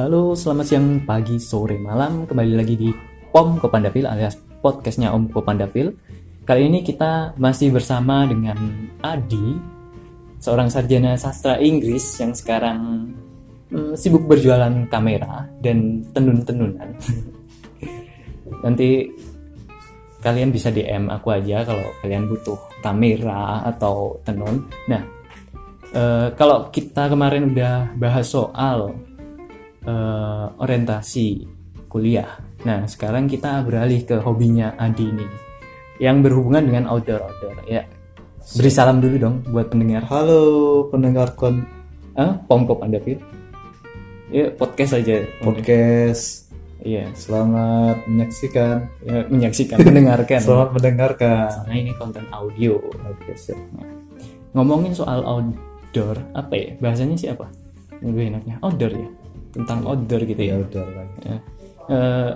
Halo, selamat siang, pagi, sore, malam. Kembali lagi di Om Kopandavil alias podcastnya Om Kopandavil. Kali ini kita masih bersama dengan Adi, seorang sarjana sastra Inggris yang sekarang hmm, sibuk berjualan kamera dan tenun-tenunan. Nanti kalian bisa DM aku aja kalau kalian butuh kamera atau tenun. Nah, eh, kalau kita kemarin udah bahas soal eh, orientasi kuliah. Nah, sekarang kita beralih ke hobinya Adi ini yang berhubungan dengan outdoor-outdoor. Ya, beri salam dulu dong buat pendengar. Halo pendengar kon Ah, Pomkop Anda Fit. Ya, podcast aja. podcast. Iya, Selamat menyaksikan. ya, menyaksikan, mendengarkan. Selamat mendengarkan. Karena ini konten audio. Oke, siap. Ngomongin soal outdoor, apa ya? Bahasanya siapa? Lebih enaknya outdoor ya. Tentang outdoor gitu ya. Ya udah lagi. Ya. Eh,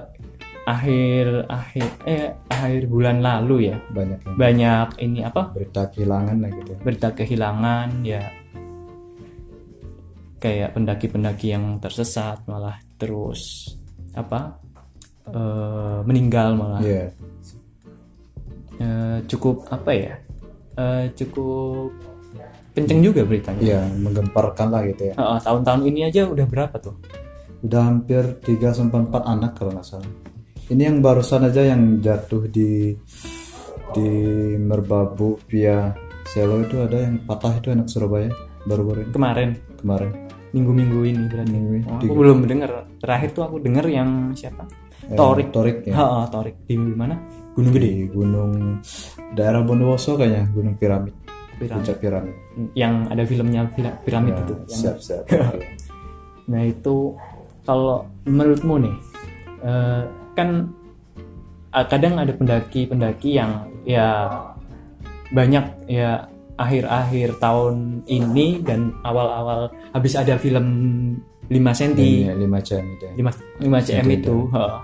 akhir akhir eh akhir bulan lalu ya Banyak yang banyak ini apa berita kehilangan lah gitu. berita kehilangan ya kayak pendaki-pendaki yang tersesat malah terus apa eh, meninggal malah Iya. Eh, cukup apa ya Eh, cukup kenceng juga beritanya Iya, menggemparkan lah gitu ya. Heeh, tahun-tahun ini aja udah berapa tuh Udah hampir 3 sampai 4 anak kalau nggak salah. Ini yang barusan aja yang jatuh di di Merbabu via Selo itu ada yang patah itu anak Surabaya baru-baru ini kemarin kemarin. minggu-minggu ini berarti Minggu ini. Oh, aku belum dengar terakhir tuh aku dengar yang siapa Eh, Torik Torik ya. Heeh, Torik di mana Gunung Gede Di Gunung daerah Bondowoso kayaknya, Gunung Piramid. Piramid. Puncak Piramid. yang ada filmnya pira- piramid Ya, itu yang siap siap. Nah itu kalau menurutmu nih eh, kan kadang ada pendaki-pendaki yang ya banyak ya akhir-akhir tahun ini dan awal-awal habis ada film 5 cm Ini 5 jam itu ya. 5, 5 cm itu heeh.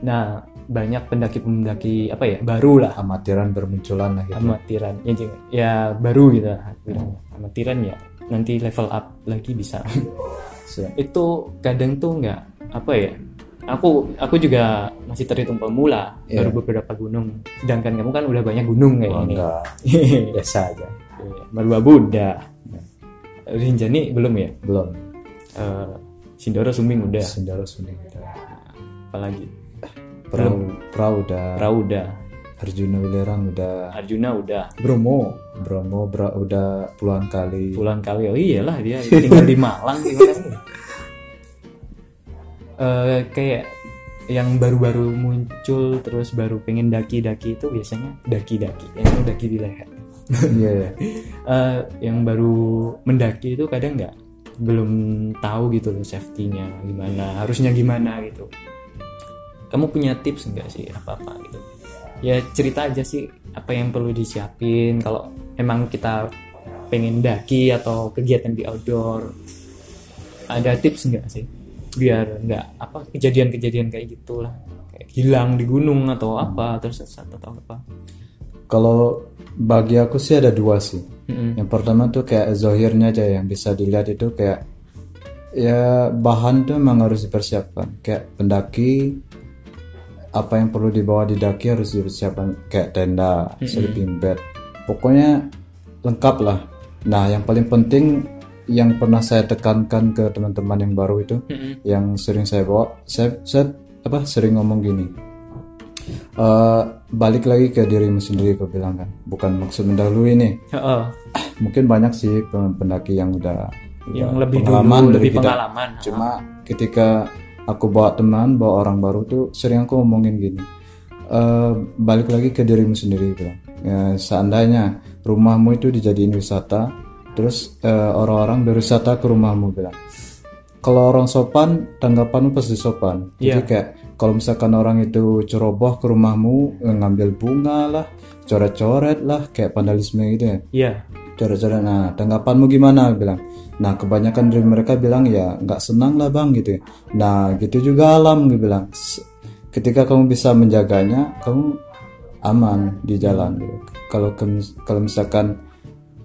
nah banyak pendaki-pendaki apa ya baru lah Amatiran bermunculan lah gitu. amatiran ya, ya baru gitu lah bilangnya. amatiran ya nanti level up lagi bisa Siap. itu kadang tuh nggak apa ya aku aku juga masih terhitung pemula Iya. baru beberapa gunung sedangkan kamu kan udah banyak gunung kayak Oh, ini enggak. Biasa aja. Merbabu udah Rinjani belum ya Belum. Eh, Sindoro Sumbing udah Sendaro Suning udah. apalagi Udah. Perahu udah Arjuna Wilerang udah. Arjuna udah Bromo. Bromo bra- udah puluhan kali. puluhan kali oh iyalah dia tinggal di Malang gimana Eh, kayak yang baru-baru muncul terus baru pengen daki-daki itu biasanya daki-daki yang daki di leher Iya ya. Eh, yang baru mendaki itu kadang nggak belum tahu gitu loh safety-nya gimana harusnya gimana gitu kamu punya tips nggak sih apa apa gitu ya cerita aja sih apa yang perlu disiapin kalau emang kita pengen daki atau kegiatan di outdoor ada tips nggak sih biar nggak apa kejadian-kejadian kayak gitulah kayak hilang di gunung atau apa terus sesat atau apa Kalau bagi aku sih ada dua sih. Mm-mm. Yang pertama tuh kayak zohirnya aja yang bisa dilihat itu kayak ya bahan tuh memang harus dipersiapkan. Kayak pendaki apa yang perlu dibawa di daki harus dipersiapkan kayak tenda, sleeping bag. Pokoknya lengkap lah. Nah, yang paling penting yang pernah saya tekankan ke teman-teman yang baru itu Mm-mm. yang sering saya bawa, saya, saya apa sering ngomong gini. Eh, balik lagi ke dirimu sendiri kau bilang kan bukan maksud mendahului nih Heeh. mungkin banyak sih pen- pendaki yang udah yang udah lebih pengalaman dulu dari lebih kita. pengalaman Cuma ketika aku bawa teman, bawa orang baru tuh sering aku ngomongin gini. "Eh, balik lagi ke dirimu sendiri gitu. Ya, seandainya rumahmu itu dijadiin wisata, terus eh, orang-orang berwisata ke rumahmu bilang. Kalau orang sopan, tanggapanmu pasti sopan. Jadi Iya. kayak kalau misalkan orang itu ceroboh ke rumahmu, ngambil bunga lah, coret-coret lah, kayak vandalisme gitu ya iya cara-cara nah tanggapanmu gimana bilang nah kebanyakan dari mereka bilang ya nggak senang lah bang gitu ya. nah gitu juga alam gue bilang S- ketika kamu bisa menjaganya kamu aman di jalan gitu. kalau kalau misalkan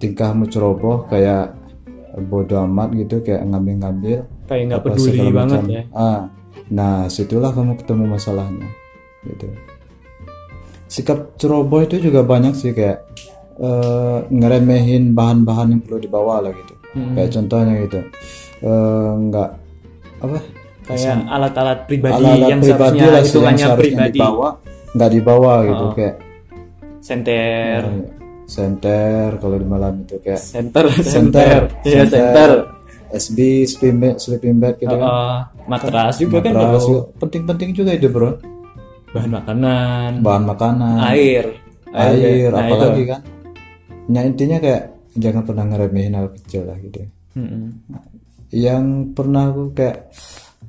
tingkahmu ceroboh kayak bodoh amat gitu kayak ngambil-ngambil kayak nggak peduli banget macam. ya Ah, nah situlah kamu ketemu masalahnya, gitu. Sikap ceroboh itu juga banyak sih kayak eh, ngeremehin bahan-bahan yang perlu dibawa lah gitu. Hmm. Kayak contohnya gitu, eh, nggak apa kayak alat-alat pribadi alat-alat yang pribadi seharusnya lah sih yang seharusnya pribadi dibawa nggak dibawa gitu kayak senter eh, senter kalau di malam itu kayak center center, Iya, center SB sleeping bag, sleeping bag gitu kan. Uh, matras juga kan Matras juga. penting-penting juga itu bro. bahan makanan Bahan makanan, air air, Nah, apalagi itu. kan. Nah intinya kayak jangan pernah ngeremehin hal kecil lah gitu. Mm-mm. Yang pernah aku kayak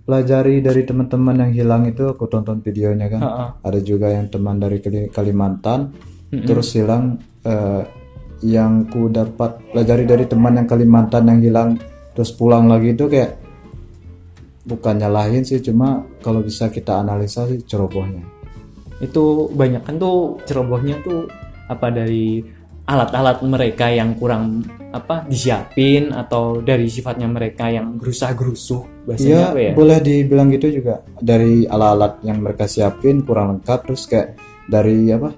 pelajari dari teman-teman yang hilang itu aku tonton videonya kan. Ha-ha. Ada juga yang teman dari Kali- Kalimantan terus hilang eh, yang ku dapat pelajari dari teman yang Kalimantan yang hilang terus pulang lagi itu kayak bukan nyalahin sih cuma kalau bisa kita analisa sih cerobohnya. itu banyak kan tuh cerobohnya tuh apa dari alat-alat mereka yang kurang apa disiapin atau dari sifatnya mereka yang gerusah-gerusuh bahasanya Iya, apa ya boleh dibilang gitu juga dari alat-alat yang mereka siapin kurang lengkap terus kayak dari apa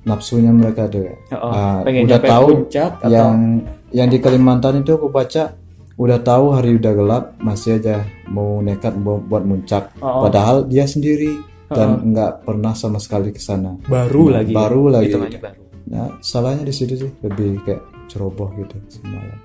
nafsunya mereka tuh. Oh, Ah, pengen udah tahu puncak atau yang yang di Kalimantan itu aku baca udah tahu hari udah gelap masih aja mau nekat bu- buat muncak. Oh. Padahal dia sendiri dan nggak pernah sama sekali ke sana. baru lagi Baru lagi. hitungannya baru Nah, salahnya di situ sih lebih kayak ceroboh gitu semalam.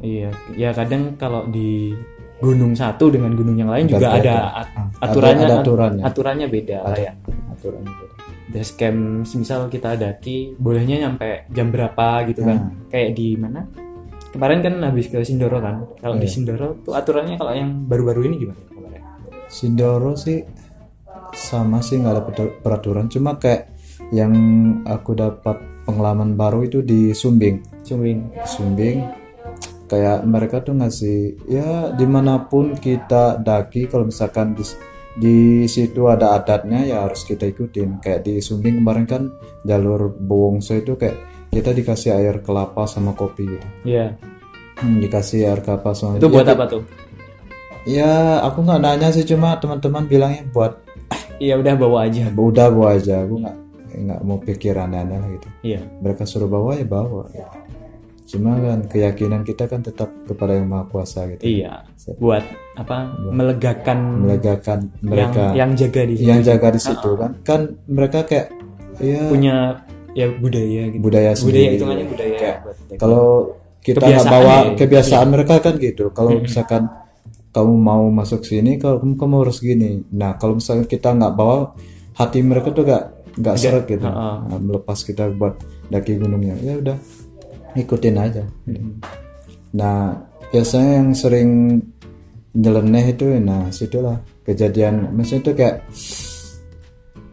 iya ya kadang kalau di gunung satu dengan gunung yang lain juga ada at- Ah, aturannya ada aturannya. aturannya beda lah ya Aturan gitu. base camp misal kita daki bolehnya nyampe jam berapa gitu kan Hmm. kayak di mana kemarin kan habis ke Sindoro kan kalau Iya. di Sindoro tuh aturannya kalau yang baru-baru ini gimana kemarin Sindoro sih sama sih nggak ada peraturan cuma kayak yang aku dapat pengalaman baru itu di Sumbing. Sumbing. Sumbing. Kayak mereka tuh ngasih ya di mana pun kita daki kalau misalkan di di situ ada adatnya ya harus kita ikutin. Kayak di Sumbing kemarin kan jalur Bowongso itu kayak kita dikasih air kelapa sama kopi. Gitu. Iya. Hmm, dikasih air kelapa sama itu buat Ya, apa tuh? Ya aku nggak nanya sih cuma teman-teman bilangnya buat iya udah bawa aja. Udah bawa aja aku nggak nggak mau pikir aneh-aneh lah gitu. Iya. Mereka suruh bawa ya bawa. Cuma kan keyakinan kita kan tetap kepada yang maha kuasa gitu. Iya. Buat apa? Melegakan melegakan yang mereka. yang jaga di situ. Yang jaga di situ kan. Kan mereka kayak ya punya ya budaya gitu. budaya budaya sendiri. hitungannya budaya Kayak buat kalau kita nggak bawa ya, kebiasaan mereka kan gitu. Kalau misalkan kamu mau masuk sini kalau kamu, kamu harus gini. Nah kalau misalkan kita nggak bawa hati mereka tuh gak nggak seret gitu. Heeh. Nah, melepas kita buat daki gunungnya. Ya udah ikutin aja. Nah biasanya yang sering nyeleneh itu nah situlah kejadian. Maksudnya itu kayak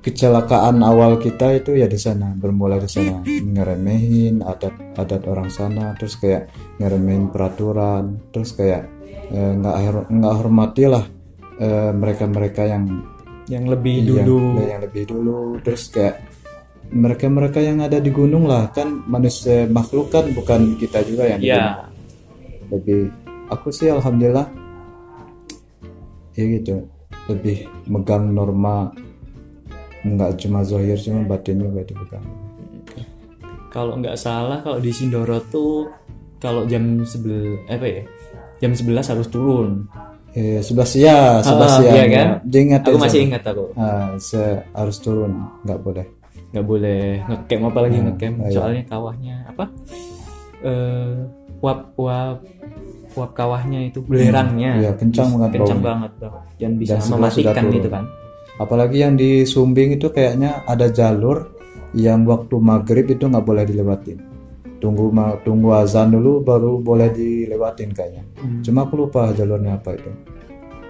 kecelakaan awal kita itu ya di sana bermula di sana. Ngeremehin adat adat orang sana terus kayak ngeremehin peraturan terus kayak eh, nggak hor- nggak hormati lah mereka mereka yang yang lebih yang, dulu. yang lebih dulu. Terus kayak mereka mereka yang ada di gunung lah kan manusia makhluk kan bukan kita juga yang ya lebih aku sih alhamdulillah ya gitu. Lebih megang norma nggak cuma zohir cuma batin juga dipegang. Kalau nggak salah kalau di Sindoro tuh kalau jam sebel apa ya jam 11 harus turun eh sebelas ya sebelas Ah, ya iya kan? diingat aku aja. masih ingat aku. Ah, se- harus turun. Nggak boleh. Nggak boleh. Ngecamp apalagi ngecamp ah, iya. soalnya kawahnya apa? Eh uap uap uap kawahnya itu belerangnya. Iya, kencang banget kencang baunya. banget bang. dan bisa Dan mematikan itu kan. Apalagi yang di Sumbing itu kayaknya ada jalur yang waktu maghrib itu nggak boleh dilewatin tunggu tunggu azan dulu baru boleh dilewatin kayaknya. Hmm. cuma aku lupa jalurnya apa itu.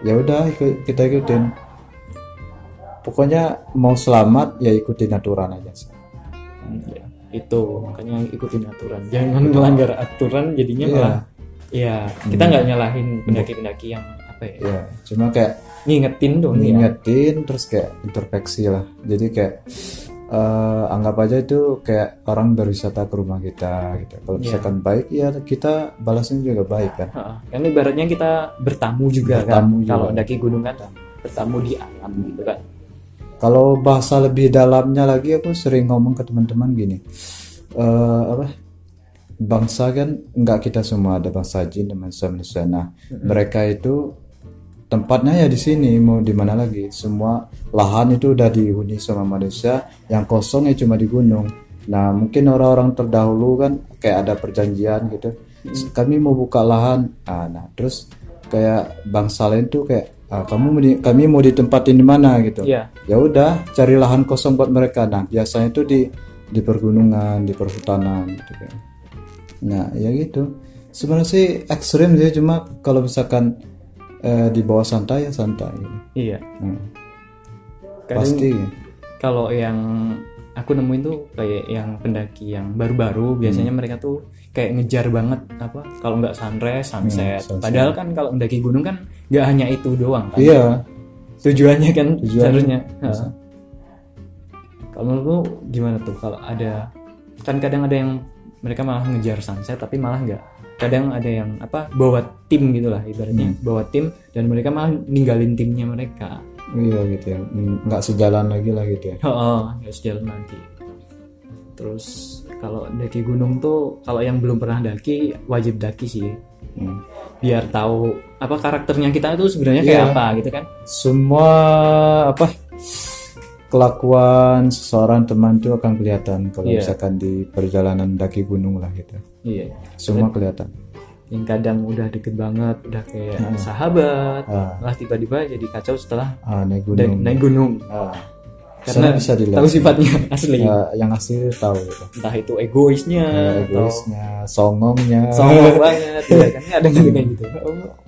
Ya udah kita ikutin. Pokoknya mau selamat ya ikutin aturan aja sih Hmm, ya. itu makanya ikutin aturan. Jangan melanggar aturan jadinya Iya. malah ya kita nggak nyalahin pendaki-pendaki yang apa ya? Ya cuma kayak ngingetin dong ya ngingetin terus kayak introspeksi lah. Jadi kayak eh, anggap aja itu kayak orang berwisata ke rumah kita gitu. Kalau misalkan baik ya kita balasnya juga baik kan. Kan ibaratnya kita bertamu juga Bertamu kan juga. kalau daki gunung kan bertamu di alam gitu kan Kalau bahasa lebih dalamnya lagi aku sering ngomong ke teman-teman gini. eh apa? Bangsa kan nggak kita semua ada bangsa jin dan bangsa manusia. Nah, mereka itu tempatnya ya di sini mau di mana lagi? Semua lahan itu udah dihuni sama manusia, yang kosong ya cuma di gunung. Nah, mungkin orang-orang terdahulu kan kayak ada perjanjian gitu. Kami mau buka lahan. Ah, nah, terus kayak bangsa lain tuh kayak ah, kamu mau di- kami mau ditempatin di mana gitu Iya. ya udah cari lahan kosong buat mereka nah biasanya itu di di pergunungan di perhutanan gitu kan nah ya gitu sebenarnya sih ekstrim sih cuma kalau misalkan eh, di bawah santai ya santai. Iya. Hmm, Kadang pasti. kalau yang aku nemuin tuh kayak yang pendaki yang baru-baru biasanya Hmm. mereka tuh kayak ngejar banget apa kalau nggak sunrise sunset. sunset. padahal kan kalau mendaki gunung kan nggak hanya itu doang kan? Iya. Tujuannya kan Tujuannya. seharusnya. kalau menurut lu gimana tuh? Kalau ada kan kadang ada yang mereka malah ngejar sunset tapi malah nggak kadang ada yang apa bawa tim gitu lah ibaratnya Hmm. bawa tim dan mereka malah ninggalin timnya mereka iya gitu ya Hmm, nggak sejalan lagi lah gitu ya Oh, nggak sejalan lagi. Terus kalau daki gunung tuh kalau yang belum pernah daki wajib daki sih. Hmm. Biar tahu apa karakternya kita itu sebenarnya kayak apa gitu kan. semua apa kelakuan seseorang teman itu akan kelihatan kalau Iya. misalkan di perjalanan daki gunung lah gitu Iya. semua kelihatan Yang kadang udah deket banget, udah kayak sahabat, Ah. malah tiba-tiba jadi kacau setelah ah, naik da- gunung naik gunung. Ah, Karena bisa dilihat tahu sifatnya asli. Ya, yang asli tahu gitu. Entah itu egoisnya, Ya, atau egoisnya songongnya sombong banget, ya kan ada yang kayak gitu.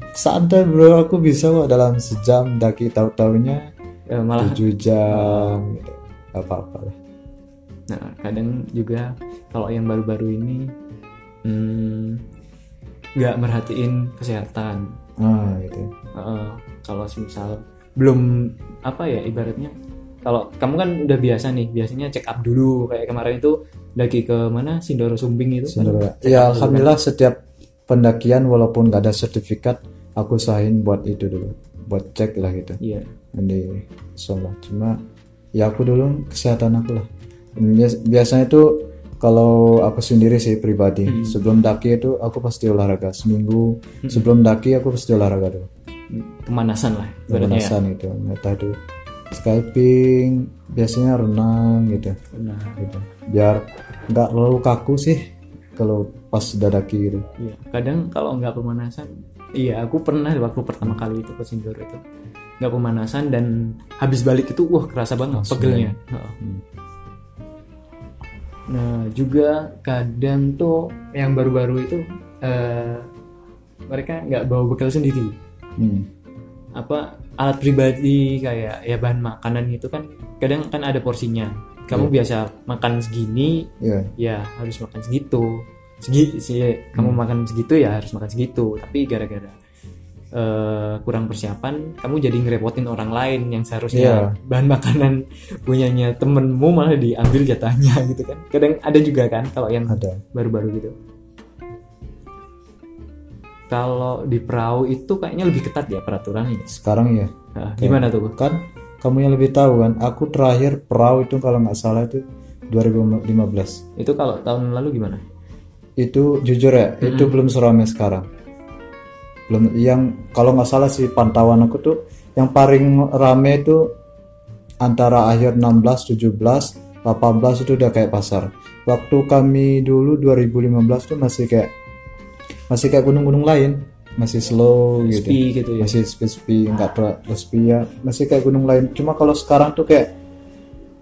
santai bro aku bisa kok dalam sejam daki tahu taunya Ya, malah tujuh jam gitu. Gak apa-apa lah Nah, kadang juga kalau yang baru-baru ini hmm, nggak merhatiin kesehatan. ah gitu Heeh, kalau misal belum apa ya ibaratnya kalau kamu kan udah biasa nih biasanya check up dulu kayak kemarin itu lagi ke mana Sindoro Sumbing itu kan. Saudara. Ya alhamdulillah setiap pendakian walaupun gak ada sertifikat aku usahain buat itu dulu buat cek lah gitu. Iya. di sholat. Cuma ya aku dulu kesehatan aku lah. Bias- biasanya itu kalau aku sendiri sih pribadi sebelum daki itu aku pasti olahraga seminggu. Sebelum daki aku pasti olahraga dulu Pemanasan lah ya. pemanasan itu entah itu skyping biasanya renang gitu. Nah, gitu. Biar nggak terlalu kaku sih kalau pas udah daki gitu. Iya. Kadang kalau nggak pemanasan, iya aku pernah waktu pertama kali itu ke Sindoro itu nggak pemanasan dan habis balik itu wah kerasa banget pegelnya. Heeh. Hmm. Nah juga kadang tuh yang baru-baru itu eh, mereka nggak bawa bekal sendiri. Hmm. Apa alat pribadi kayak ya bahan makanan gitu kan kadang kan ada porsinya. Kamu biasa makan segini, Iya. ya harus makan segitu. Segi, si, kamu makan segitu ya harus makan segitu. Tapi gara-gara eh, kurang persiapan, kamu jadi ngerepotin orang lain yang seharusnya bahan makanan punyanya temenmu malah diambil jatahnya gitu kan. Kadang ada juga kan kalau yang ada baru-baru gitu. Kalau di perahu itu kayaknya lebih ketat ya peraturannya. sekarang ya Nah, gimana tuh? kan kamu yang lebih tahu kan aku terakhir perahu itu kalau nggak salah itu 2015 Itu kalau tahun lalu gimana? Itu jujur ya itu belum seramai sekarang. Belum yang kalau nggak salah sih pantauan aku tuh yang paling rame itu antara akhir 16 17 18 itu udah kayak pasar. Waktu kami dulu 2015 tuh masih kayak masih kayak gunung-gunung lain. Masih slow gitu. gitu ya. masih sepi-sepi nggak terlalu ya. Masih kayak gunung lain. Cuma kalau sekarang tuh kayak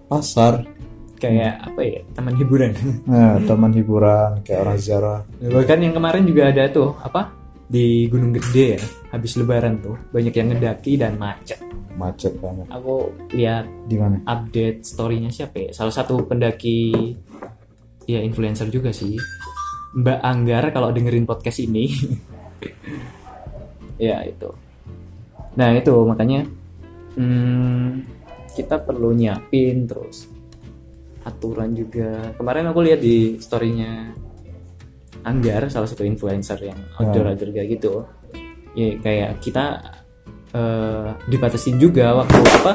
pasar Kayak apa ya? Taman hiburan. nah, taman hiburan kayak orang ziarah Bahkan yang kemarin juga ada tuh apa di Gunung Gede ya habis Lebaran tuh banyak yang ngedaki dan macet. macet banget Aku lihat di mana update storynya siapa ya? Salah satu pendaki ya influencer juga sih Mbak Anggar kalau dengerin podcast ini ya itu. Nah itu makanya hmm, kita perlu nyiapin terus aturan juga. Kemarin aku lihat di storynya Anggar salah satu influencer yang outdoor outdoor kayak gitu. Ya kayak kita eh, dibatasi juga waktu apa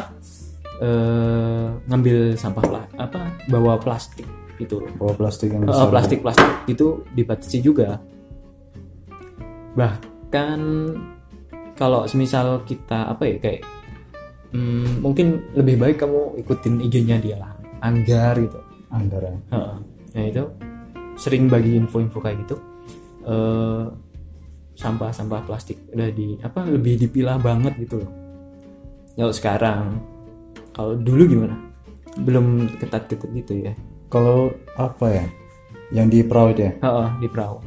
eh, ngambil sampah lah apa bawa plastik gitu. Bawa plastik yang Eh, besar. plastik plastik itu dibatasi juga. Bahkan kalau semisal kita apa ya kayak hmm, mungkin lebih baik kamu ikutin IG-nya dia lah anggar gitu antara Heeh. nah itu sering bagi info-info kayak gitu eh sampah-sampah plastik udah di apa lebih dipilah banget gitu loh. Kalau sekarang kalau dulu gimana? Belum ketat-ketat gitu ya. Kalau apa ya? Yang di perahu ya? Heeh, di perahu.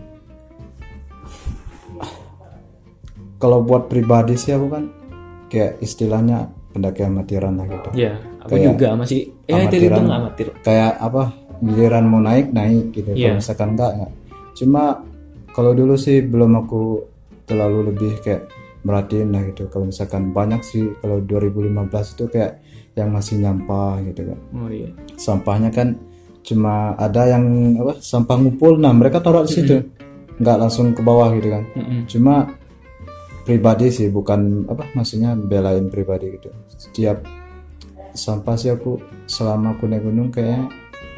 Kalau buat pribadi sih aku kan kayak istilahnya pendaki amatiran lah gitu. Ya, aku Kayak juga masih ya itu amatiran. hitung amatir. kayak apa giliran mau naik naik gitu Iya. kalau misalkan enggak enggak cuma kalau dulu sih belum aku terlalu lebih kayak merhatiin lah gitu. Kalau misalkan banyak sih kalau 2015 itu kayak yang masih nyampah gitu kan. Oh iya. sampahnya kan cuma ada yang apa sampah ngumpul. Nah mereka taruh di situ. Nggak langsung ke bawah gitu kan. Cuma pribadi sih bukan apa maksudnya belain pribadi gitu. Setiap sampah sih aku selama aku naik gunung kayak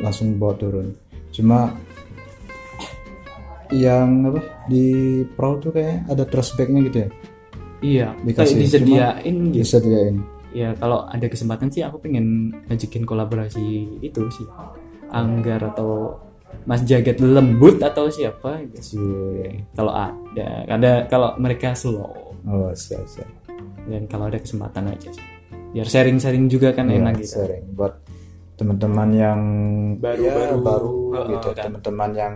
langsung bawa turun cuma yang apa di perahu tuh kayak ada trash bagnya gitu ya Iya, Dikasih, kayak disediain gitu. bisa diain Ya kalau ada kesempatan sih aku pengen ngajakin kolaborasi itu sih. Anggar atau Mas Jagat Lembut atau siapa gitu. si Kalau ada, ada kalau mereka slow oh siap siap dan kalau ada kesempatan aja sih. Biar sharing-sharing juga kan Iya, enak gitu. sharing buat teman-teman yang Baru-baru. ya, baru Heeh, gitu kan. teman-teman yang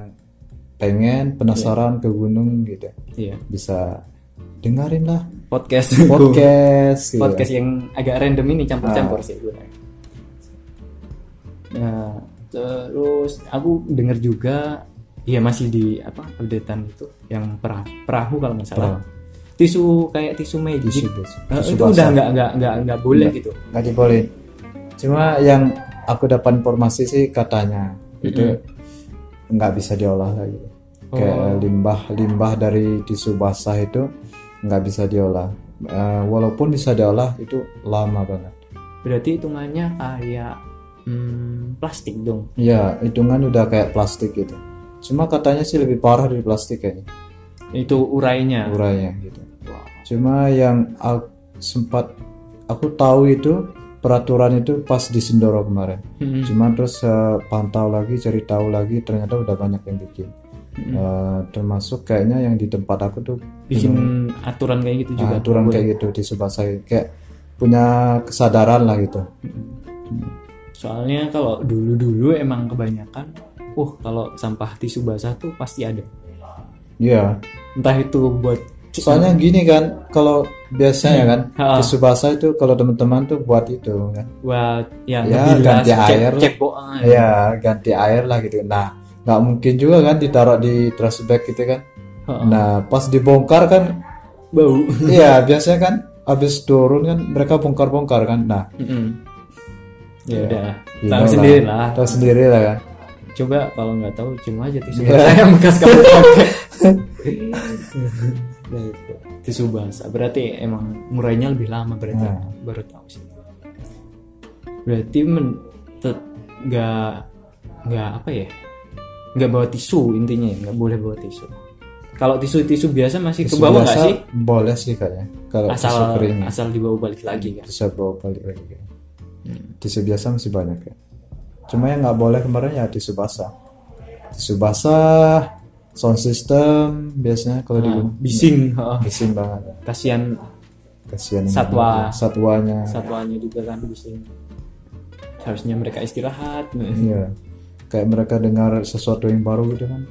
pengen penasaran ke gunung gitu Iya. bisa dengerin lah Podcast. podcast gitu. podcast yang agak random ini campur-campur Ah. sih gue. Nah, terus aku dengar juga ya masih di apa updatean itu yang perahu, perahu kalau nggak salah. Tisu kayak tisu magic. Tisu, tisu. Tisu itu basah. udah nggak nggak nggak nggak boleh gitu. nggak dibolehin cuma yang aku dapat informasi sih katanya itu nggak bisa diolah lagi kayak Oh. limbah limbah dari tisu basah itu nggak bisa diolah Eh, walaupun bisa diolah itu lama banget Berarti hitungannya kayak hmm, plastik dong. ya hitungan udah kayak plastik gitu cuma katanya sih lebih parah dari plastik kayaknya Itu urainya. urainya gitu Wow. cuma yang aku sempat aku tahu itu peraturan itu pas di Sendoro kemarin Mm-mm. Cuman terus eh, pantau lagi, cari tahu lagi, ternyata udah banyak yang bikin. Eh, termasuk kayaknya yang di tempat aku tuh Bikin aturan kayak gitu juga. aturan kayak gitu di Subasai, kayak punya kesadaran lah gitu. Soalnya kalau dulu-dulu emang kebanyakan, uh kalau sampah tisu basah tuh pasti ada. Iya. Entah itu buat Soalnya gini kan, kalau biasanya kan Ha. di Subasa itu kalau teman-teman tuh buat itu kan, buat ya, Ya, ganti cek- air ah, ya ganti air lah gitu. Nah, nggak mungkin juga kan ditaruh di trash bag gitu kan. Ha. Nah, pas dibongkar kan bau. Iya biasanya kan habis turun kan mereka bongkar-bongkar kan. Nah, Mm-mm. ya udah, you tahu know sendiri lah. Tahu sendiri lah kan. Coba kalau nggak tahu cuma aja tisu basah yang bekas kamu pakai. Nah, itu. tisu basah berarti emang murainya lebih lama berarti Nah. baru tahu sih. Berarti men tet- nggak nggak apa ya? Nggak bawa tisu intinya ya, nggak boleh bawa tisu. Kalau tisu-tisu biasa masih ke bawah nggak sih? Boleh sih kayaknya. Kalau tisu Asal kering asal dibawa balik lagi kan. bisa bawa balik lagi. kan. Tisu biasa masih banyak ya. Cuma yang nggak boleh kemarin ya tisu basah. Tisu basah, sound system biasanya kalau di Nah, bising, heeh. bising banget. kasihan Kasihan Satwa. satwanya. satwanya juga kan bising. Harusnya mereka istirahat. Iya. Kayak mereka dengar sesuatu yang baru gitu kan.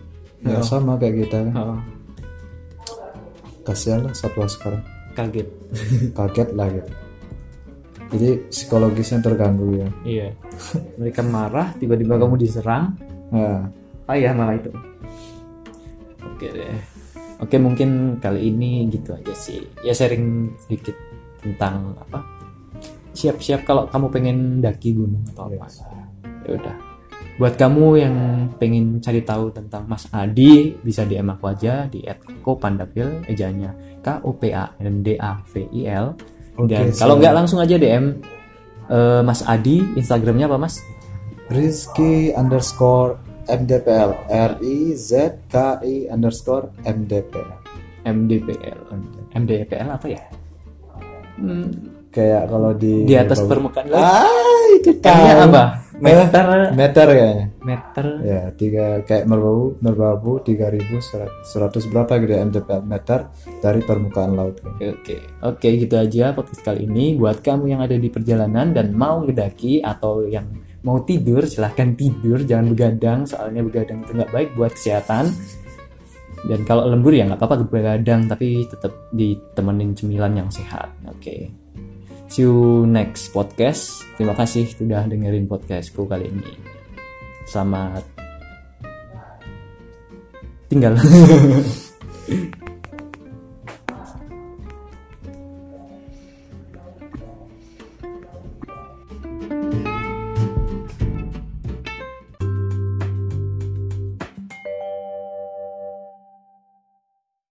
Ya sama kayak kita kan. Heeh, Kasihan lah satwa sekarang. kaget. Kaget lah gitu. Jadi psikologisnya terganggu ya. iya. Mereka marah, tiba-tiba kamu diserang. Nah, Ayah malah itu. Oke deh. Oke mungkin kali ini gitu aja sih. Ya sharing sedikit tentang apa? Siap-siap kalau kamu pengen daki gunung atau apa. Ya udah. buat kamu yang pengen cari tahu tentang Mas Adi bisa DM aku aja di @kopandavil ejanya K O P A N D A V I L Oke, dan kalau nggak langsung aja DM eh, Mas Adi Instagramnya apa Mas Rizky underscore MDPL R I Z K I underscore MDPL MDPL MDPL apa ya? Hmm, kayak kalau di di atas permukaan laut. Ah itu tahu. apa? Meter. Eh, meter? kayaknya. Meter? Ya tiga kayak merbabu merbabu tiga ribu seratus berapa gitu ya MDPL meter dari permukaan laut. Oke, oke gitu aja podcast kali ini. Buat kamu yang ada di perjalanan dan mau ngedaki atau yang mau tidur, silahkan tidur, jangan begadang. Soalnya begadang itu nggak baik buat kesehatan. Dan kalau lembur ya nggak apa-apa begadang, tapi tetap ditemenin cemilan yang sehat. Oke, see you next podcast. Terima kasih sudah dengerin podcastku kali ini. Selamat tinggal.